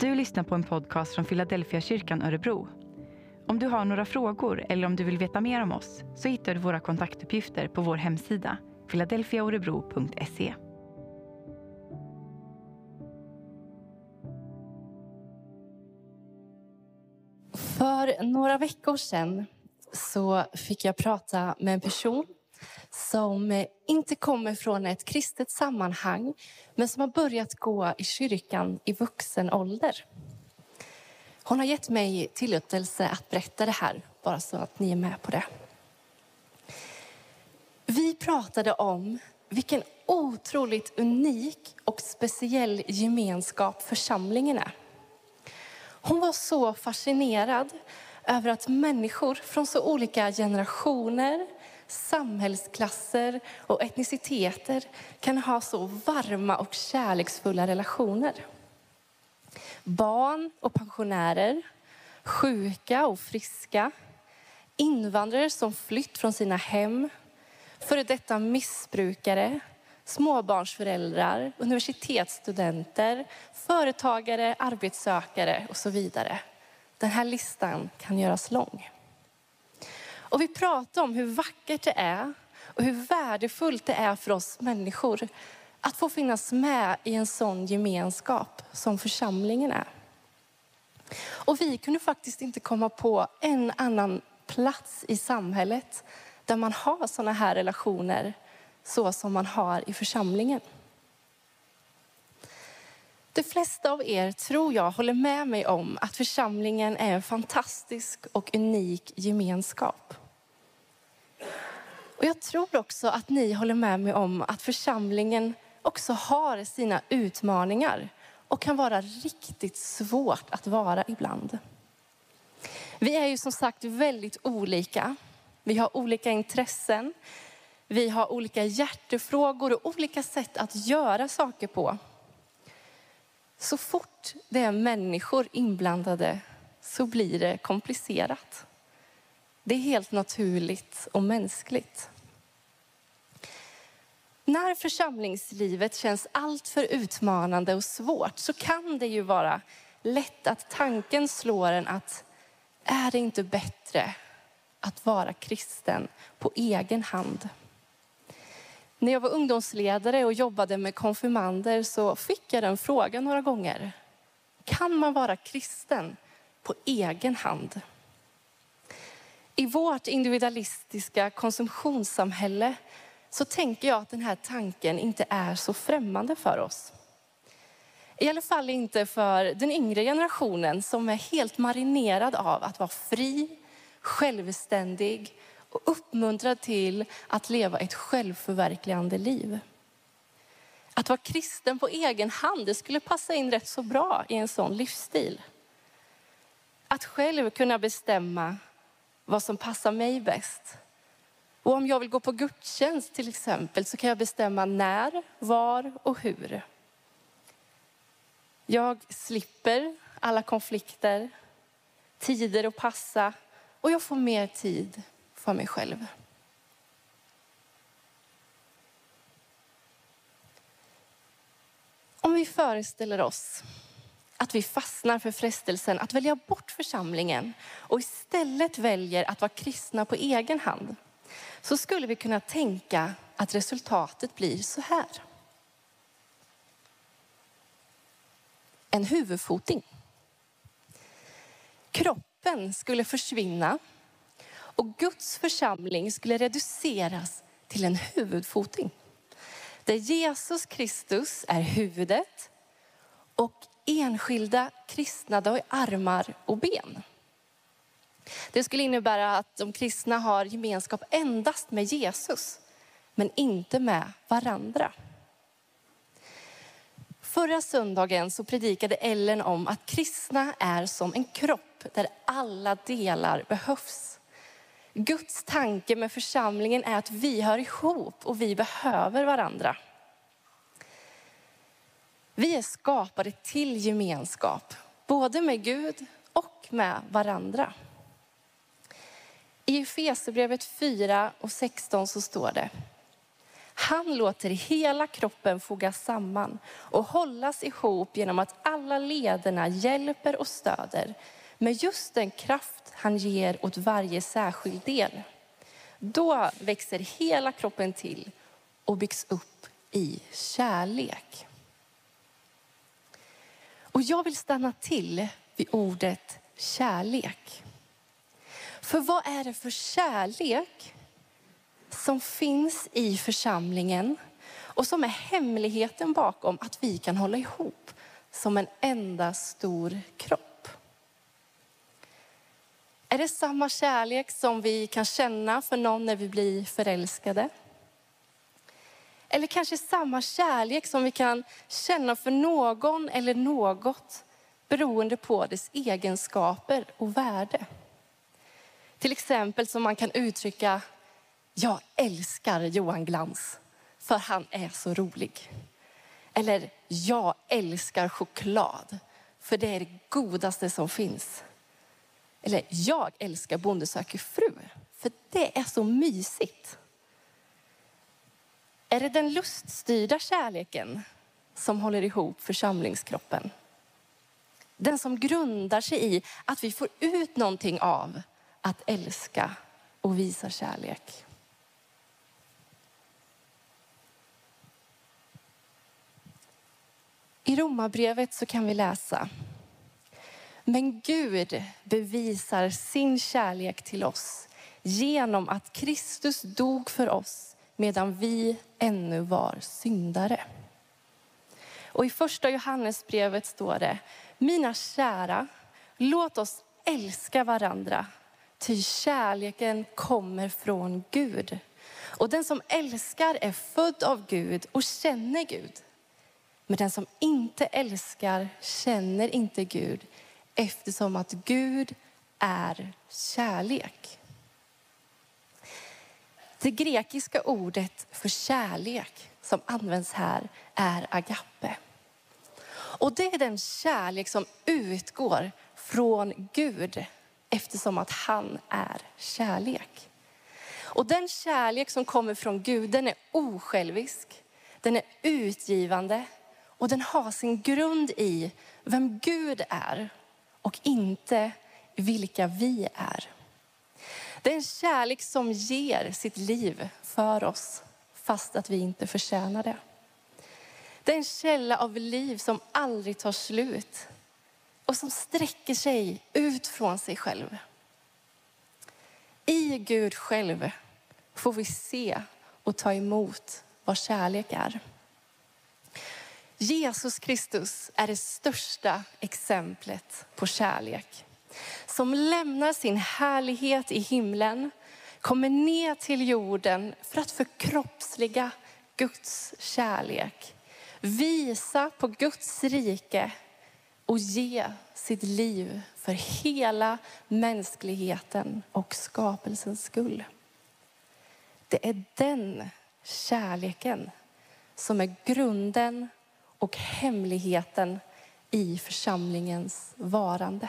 Du lyssnar på en podcast från Philadelphia kyrkan Örebro. Om du har några frågor eller om du vill veta mer om oss så hittar du våra kontaktuppgifter på vår hemsida philadelphiaorebro.se. För några veckor sedan så fick jag prata med en person som eh, inte kommer från ett kristet sammanhang men som har börjat gå i kyrkan i vuxen ålder. Hon har gett mig tillåtelse att berätta det här, bara så att ni är med på det. Vi pratade om vilken otroligt unik och speciell gemenskap församlingen är. Hon var så fascinerad över att människor från så olika generationer, samhällsklasser och etniciteter kan ha så varma och kärleksfulla relationer. Barn och pensionärer, sjuka och friska, invandrare som flytt från sina hem, före detta missbrukare, småbarnsföräldrar, universitetsstudenter, företagare, arbetssökare och så vidare. Den här listan kan göras lång. Och vi pratar om hur vackert det är och hur värdefullt det är för oss människor att få finnas med i en sån gemenskap som församlingen är. Och vi kunde faktiskt inte komma på en annan plats i samhället där man har sådana här relationer så som man har i församlingen. De flesta av er tror jag håller med mig om att församlingen är en fantastisk och unik gemenskap. Och jag tror också att ni håller med mig om att församlingen också har sina utmaningar och kan vara riktigt svårt att vara ibland. Vi är ju som sagt väldigt olika. Vi har olika intressen. Vi har olika hjärtefrågor och olika sätt att göra saker på. Så fort det är människor inblandade så blir det komplicerat. Det är helt naturligt och mänskligt. När församlingslivet känns alltför utmanande och svårt så kan det ju vara lätt att tanken slår en att är det inte bättre att vara kristen på egen hand? När jag var ungdomsledare och jobbade med konfirmander så fick jag den frågan några gånger. Kan man vara kristen på egen hand? I vårt individualistiska konsumtionssamhälle så tänker jag att den här tanken inte är så främmande för oss. I alla fall inte för den yngre generationen som är helt marinerad av att vara fri, självständig och uppmuntrad till att leva ett självförverkligande liv. Att vara kristen på egen hand, det skulle passa in rätt så bra i en sån livsstil. Att själv kunna bestämma vad som passar mig bäst. Och om jag vill gå på gudstjänst till exempel så kan jag bestämma när, var och hur. Jag slipper alla konflikter, tider att passa och jag får mer tid för mig själv. Om vi föreställer oss att vi fastnar för frestelsen att välja bort församlingen och istället väljer att vara kristna på egen hand så skulle vi kunna tänka att resultatet blir så här. En huvudfoting. Kroppen skulle försvinna och Guds församling skulle reduceras till en huvudfoting. Där Jesus Kristus är huvudet och enskilda kristna har armar och ben. Det skulle innebära att de kristna har gemenskap endast med Jesus, men inte med varandra. Förra söndagen så predikade Ellen om att kristna är som en kropp där alla delar behövs. Guds tanke med församlingen är att vi hör ihop och vi behöver varandra. Vi är skapade till gemenskap, både med Gud och med varandra. I Efesierbrevet 4 och 16 så står det. Han låter hela kroppen fogas samman och hållas ihop genom att alla lederna hjälper och stöder med just den kraft han ger åt varje särskild del. Då växer hela kroppen till och byggs upp i kärlek. Och jag vill stanna till vid ordet kärlek. För vad är det för kärlek som finns i församlingen och som är hemligheten bakom att vi kan hålla ihop som en enda stor kropp? Är det samma kärlek som vi kan känna för någon när vi blir förälskade? Eller kanske samma kärlek som vi kan känna för någon eller något beroende på dess egenskaper och värde. Till exempel som man kan uttrycka, jag älskar Johan Glans för han är så rolig. Eller, jag älskar choklad för det är det godaste som finns. Eller, jag älskar Bonde söker fru för det är så mysigt. Är det den luststyrda kärleken som håller ihop församlingskroppen? Den som grundar sig i att vi får ut någonting av att älska och visa kärlek. I Romarbrevet så kan vi läsa men Gud bevisar sin kärlek till oss genom att Kristus dog för oss medan vi ännu var syndare. Och i första Johannesbrevet står det, mina kära, låt oss älska varandra, ty kärleken kommer från Gud. Och den som älskar är född av Gud och känner Gud. Men den som inte älskar känner inte Gud eftersom att Gud är kärlek. Det grekiska ordet för kärlek som används här är agape. Och det är den kärlek som utgår från Gud eftersom att han är kärlek. Och den kärlek som kommer från Gud den är osjälvisk, den är utgivande och den har sin grund i vem Gud är och inte vilka vi är. Det är en kärlek som ger sitt liv för oss fast att vi inte förtjänar det. Det är en källa av liv som aldrig tar slut och som sträcker sig ut från sig själv. I Gud själv får vi se och ta emot vad kärlek är. Jesus Kristus är det största exemplet på kärlek som lämnar sin härlighet i himlen, kommer ner till jorden för att förkroppsliga Guds kärlek. Visa på Guds rike och ge sitt liv för hela mänskligheten och skapelsens skull. Det är den kärleken som är grunden och hemligheten i församlingens varande.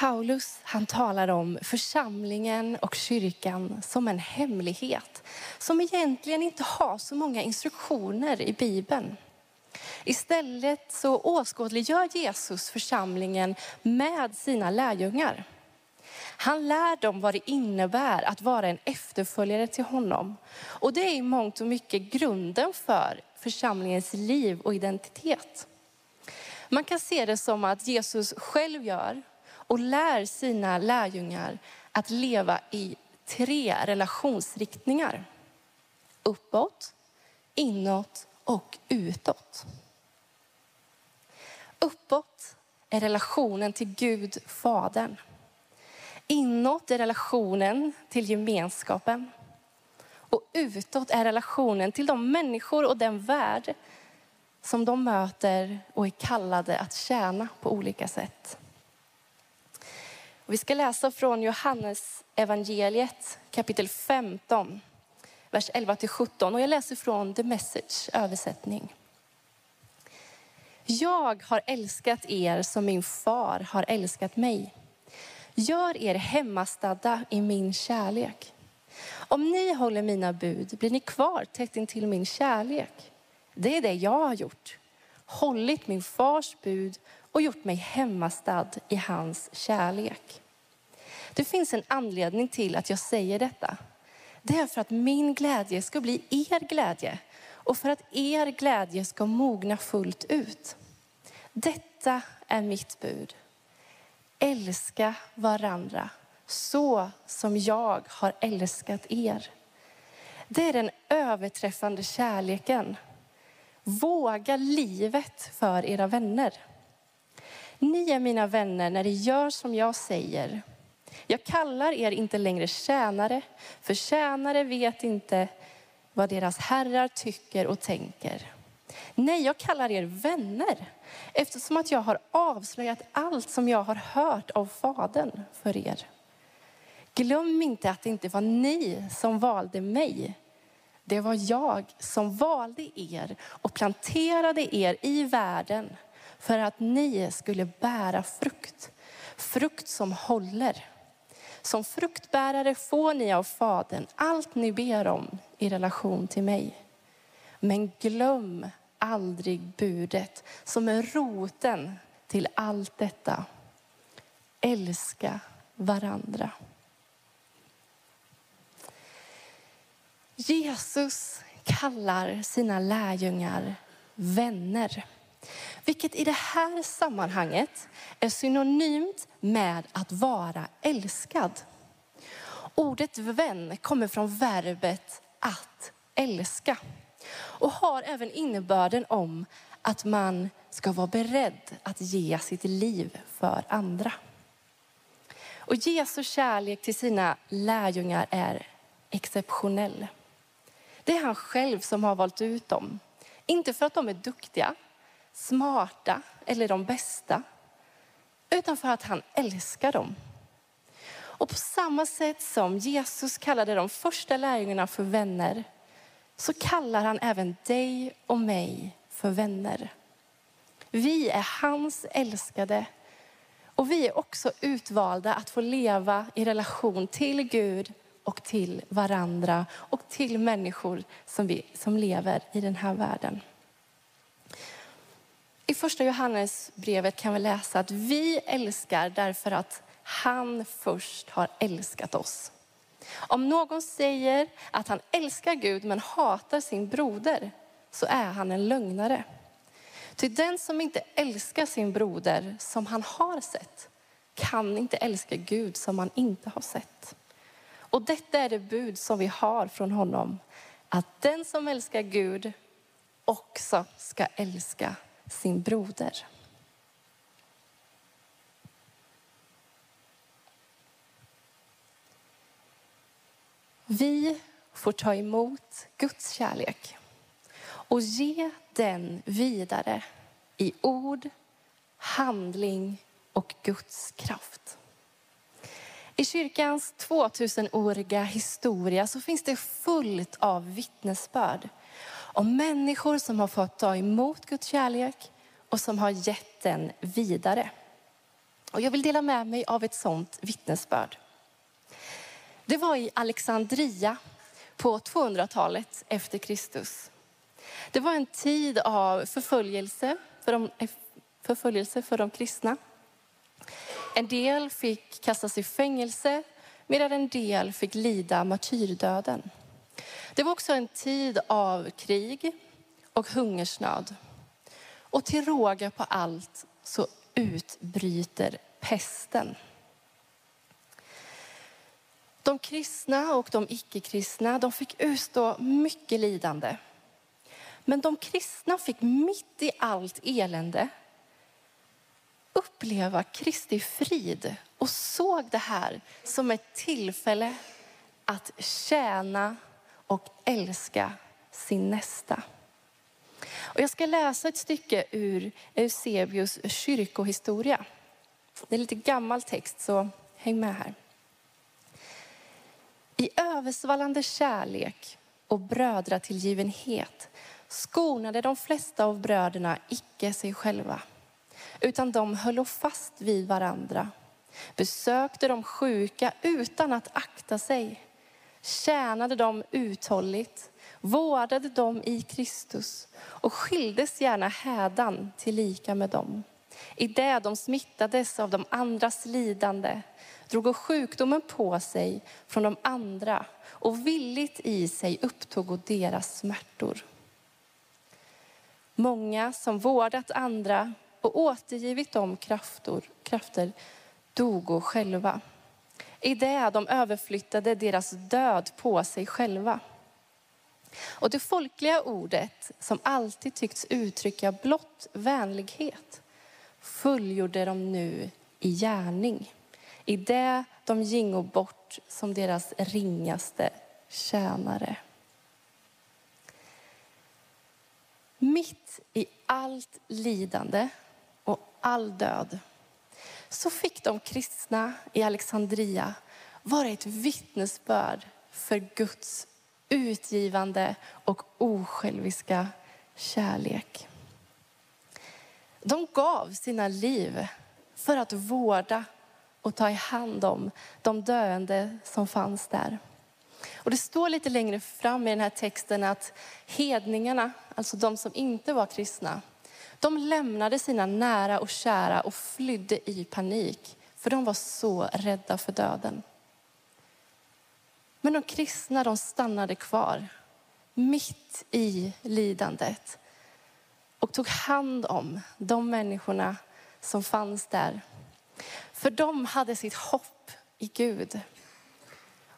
Paulus han talar om församlingen och kyrkan som en hemlighet som egentligen inte har så många instruktioner i Bibeln. Istället så åskådliggör Jesus församlingen med sina lärjungar. Han lär dem vad det innebär att vara en efterföljare till honom. Och det är i mångt och mycket grunden för församlingens liv och identitet. Man kan se det som att Jesus själv gör och lär sina lärjungar att leva i tre relationsriktningar. Uppåt, inåt och utåt. Uppåt är relationen till Gud, Fadern. Inåt är relationen till gemenskapen. Och utåt är relationen till de människor och den värld som de möter och är kallade att tjäna på olika sätt. Vi ska läsa från Johannes evangeliet kapitel 15, vers 11-17. Och jag läser från The Message översättning. Jag har älskat er som min far har älskat mig. Gör er hemmastadda i min kärlek. Om ni håller mina bud blir ni kvar tätt intill min kärlek. Det är det jag har gjort. Hållit min fars bud och gjort mig hemmastad i hans kärlek. Det finns en anledning till att jag säger detta. Det är för att min glädje ska bli er glädje och för att er glädje ska mogna fullt ut. Detta är mitt bud. Älska varandra så som jag har älskat er. Det är den överträffande kärleken. Våga livet för era vänner. Ni är mina vänner när ni gör som jag säger. Jag kallar er inte längre tjänare, för tjänare vet inte vad deras herrar tycker och tänker. Nej, jag kallar er vänner eftersom att jag har avslöjat allt som jag har hört av Fadern för er. Glöm inte att det inte var ni som valde mig. Det var jag som valde er och planterade er i världen för att ni skulle bära frukt. Frukt som håller. Som fruktbärare får ni av Fadern allt ni ber om i relation till mig. Men glöm aldrig budet som är roten till allt detta. Älska varandra. Jesus kallar sina lärjungar vänner. Vilket i det här sammanhanget är synonymt med att vara älskad. Ordet vän kommer från verbet att älska och har även innebörden om att man ska vara beredd att ge sitt liv för andra. Och Jesu kärlek till sina lärjungar är exceptionell. Det är han själv som har valt ut dem. Inte för att de är duktiga, smarta eller de bästa, utan för att han älskar dem. Och på samma sätt som Jesus kallade de första lärjungarna för vänner, så kallar han även dig och mig för vänner. Vi är hans älskade och vi är också utvalda att få leva i relation till Gud och till varandra och till människor som, vi, som lever i den här världen. I första Johannesbrevet kan vi läsa att vi älskar därför att han först har älskat oss. Om någon säger att han älskar Gud men hatar sin broder så är han en lögnare. Till den som inte älskar sin broder som han har sett kan inte älska Gud som han inte har sett. Och detta är det bud som vi har från honom. Att den som älskar Gud också ska älska sin broder. Vi får ta emot Guds kärlek och ge den vidare i ord, handling och Guds kraft. I kyrkans 2000-åriga historia så finns det fullt av vittnesbörd om människor som har fått ta emot Guds kärlek och som har gett den vidare. Och jag vill dela med mig av ett sådant vittnesbörd. Det var i Alexandria på 200-talet efter Kristus. Det var en tid av förföljelse för de, eh, förföljelse för de kristna. En del fick kastas i fängelse medan en del fick lida martyrdöden. Det var också en tid av krig och hungersnöd. Och till råga på allt så utbryter pesten. De kristna och de icke-kristna de fick utstå mycket lidande. Men de kristna fick mitt i allt elände uppleva Kristi frid och såg det här som ett tillfälle att tjäna och älska sin nästa. Och jag ska läsa ett stycke ur Eusebius kyrkohistoria. Det är lite gammal text, så häng med här. I översvallande kärlek och brödratillgivenhet skonade de flesta av bröderna icke sig själva utan de höll fast vid varandra. besökte de sjuka utan att akta sig, tjänade dem uthålligt, vårdade dem i Kristus och skildes gärna hädan till lika med dem. I det de smittades av de andras lidande drog sjukdomen på sig från de andra och villigt i sig upptog deras smärtor. Många som vårdat andra och återgivit dem krafter, krafter dogo själva. I det de överflyttade deras död på sig själva. Och det folkliga ordet som alltid tyckts uttrycka blott vänlighet fullgjorde de nu i gärning. I det de gingo bort som deras ringaste tjänare. Mitt i allt lidande och all död så fick de kristna i Alexandria vara ett vittnesbörd för Guds utgivande och osjälviska kärlek. De gav sina liv för att vårda och ta i hand om de döende som fanns där. Och det står lite längre fram i den här texten att hedningarna, alltså de som inte var kristna, de lämnade sina nära och kära och flydde i panik, för de var så rädda för döden. Men de kristna de stannade kvar, mitt i lidandet och tog hand om de människorna som fanns där. För de hade sitt hopp i Gud.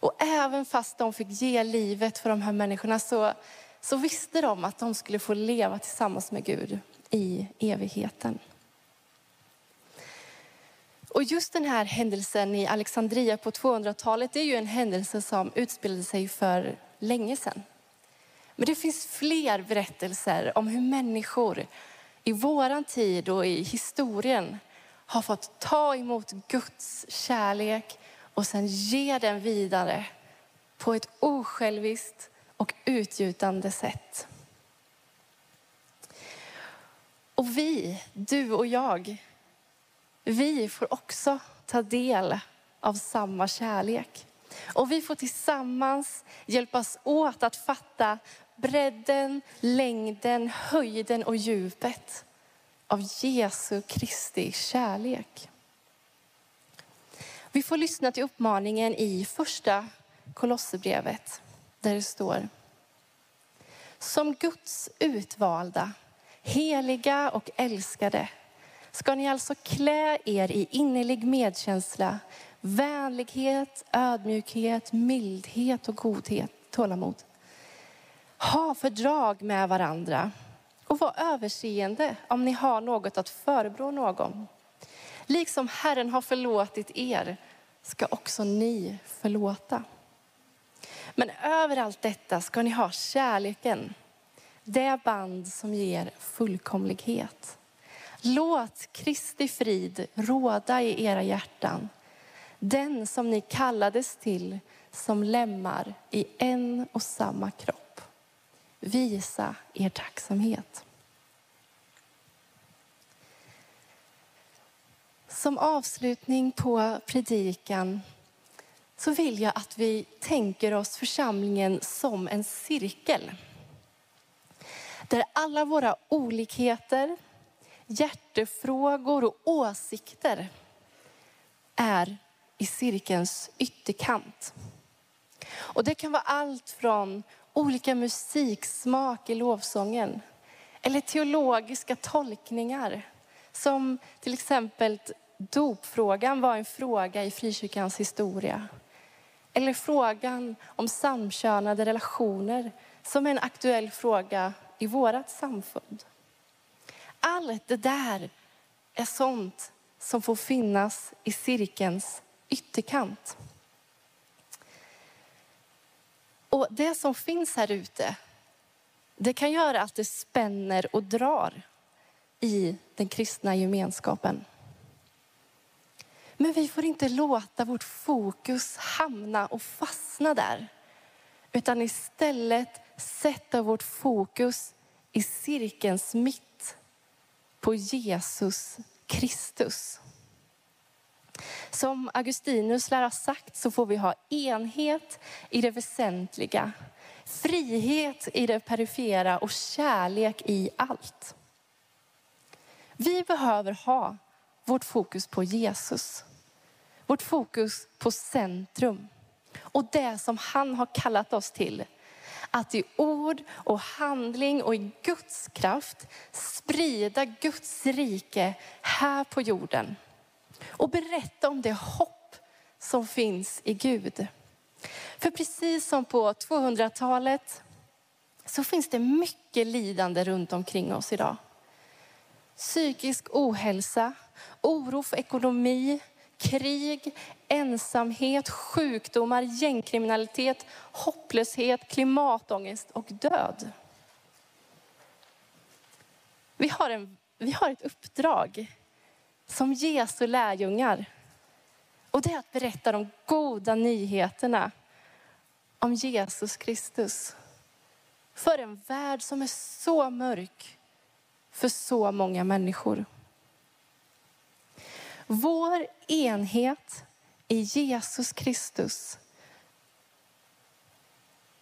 Och även fast de fick ge livet för de här människorna så, så visste de att de skulle få leva tillsammans med Gud i evigheten. Och just den här händelsen i Alexandria på 200-talet är ju en händelse som utspelade sig för länge sedan. Men det finns fler berättelser om hur människor i våran tid och i historien har fått ta emot Guds kärlek och sen ge den vidare på ett osjälviskt och utgjutande sätt. Och vi, du och jag, vi får också ta del av samma kärlek. Och vi får tillsammans hjälpas åt att fatta bredden, längden, höjden och djupet av Jesu Kristi kärlek. Vi får lyssna till uppmaningen i första Kolosserbrevet där det står Som Guds utvalda, heliga och älskade ska ni alltså klä er i innerlig medkänsla, vänlighet, ödmjukhet, mildhet och godhet, tålamod. Ha fördrag med varandra och var överseende om ni har något att förebrå någon. Liksom Herren har förlåtit er ska också ni förlåta. Men över allt detta ska ni ha kärleken, det band som ger fullkomlighet. Låt Kristi frid råda i era hjärtan, den som ni kallades till som lemmar i en och samma kropp. Visa er tacksamhet. Som avslutning på predikan så vill jag att vi tänker oss församlingen som en cirkel. Där alla våra olikheter, hjärtefrågor och åsikter är i cirkelns ytterkant. Och det kan vara allt från olika musiksmak i lovsången eller teologiska tolkningar som till exempel dopfrågan var en fråga i frikyrkans historia. Eller frågan om samkönade relationer som är en aktuell fråga i vårt samfund. Allt det där är sånt som får finnas i cirkelns ytterkant. Och det som finns här ute, det kan göra att det spänner och drar i den kristna gemenskapen. Men vi får inte låta vårt fokus hamna och fastna där. Utan istället sätta vårt fokus i cirkelns mitt på Jesus Kristus. Som Augustinus lär ha sagt så får vi ha enhet i det väsentliga, frihet i det perifera och kärlek i allt. Vi behöver ha vårt fokus på Jesus. Vårt fokus på centrum och det som han har kallat oss till. Att i ord och handling och i Guds kraft sprida Guds rike här på jorden. Och berätta om det hopp som finns i Gud. För precis som på 200-talet så finns det mycket lidande runt omkring oss idag. Psykisk ohälsa, oro för ekonomi, krig, ensamhet, sjukdomar, gängkriminalitet, hopplöshet, klimatångest och död. Vi har, en, vi har ett uppdrag som Jesu lärjungar. Och det är att berätta de goda nyheterna om Jesus Kristus. För en värld som är så mörk för så många människor. Vår enhet i Jesus Kristus,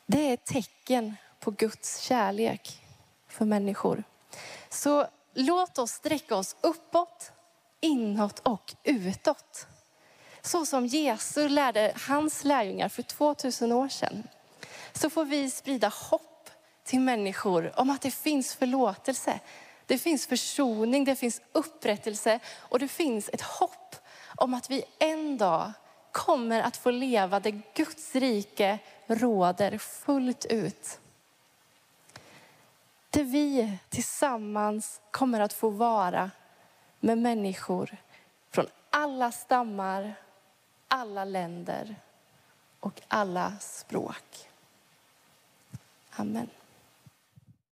det är ett tecken på Guds kärlek för människor. Så låt oss sträcka oss uppåt, inåt och utåt. Så som Jesus lärde hans lärjungar för 2000 år sedan. Så får vi sprida hopp till människor om att det finns förlåtelse. Det finns försoning, det finns upprättelse och det finns ett hopp om att vi en dag kommer att få leva där Guds rike råder fullt ut. Där vi tillsammans kommer att få vara med människor från alla stammar, alla länder och alla språk. Amen.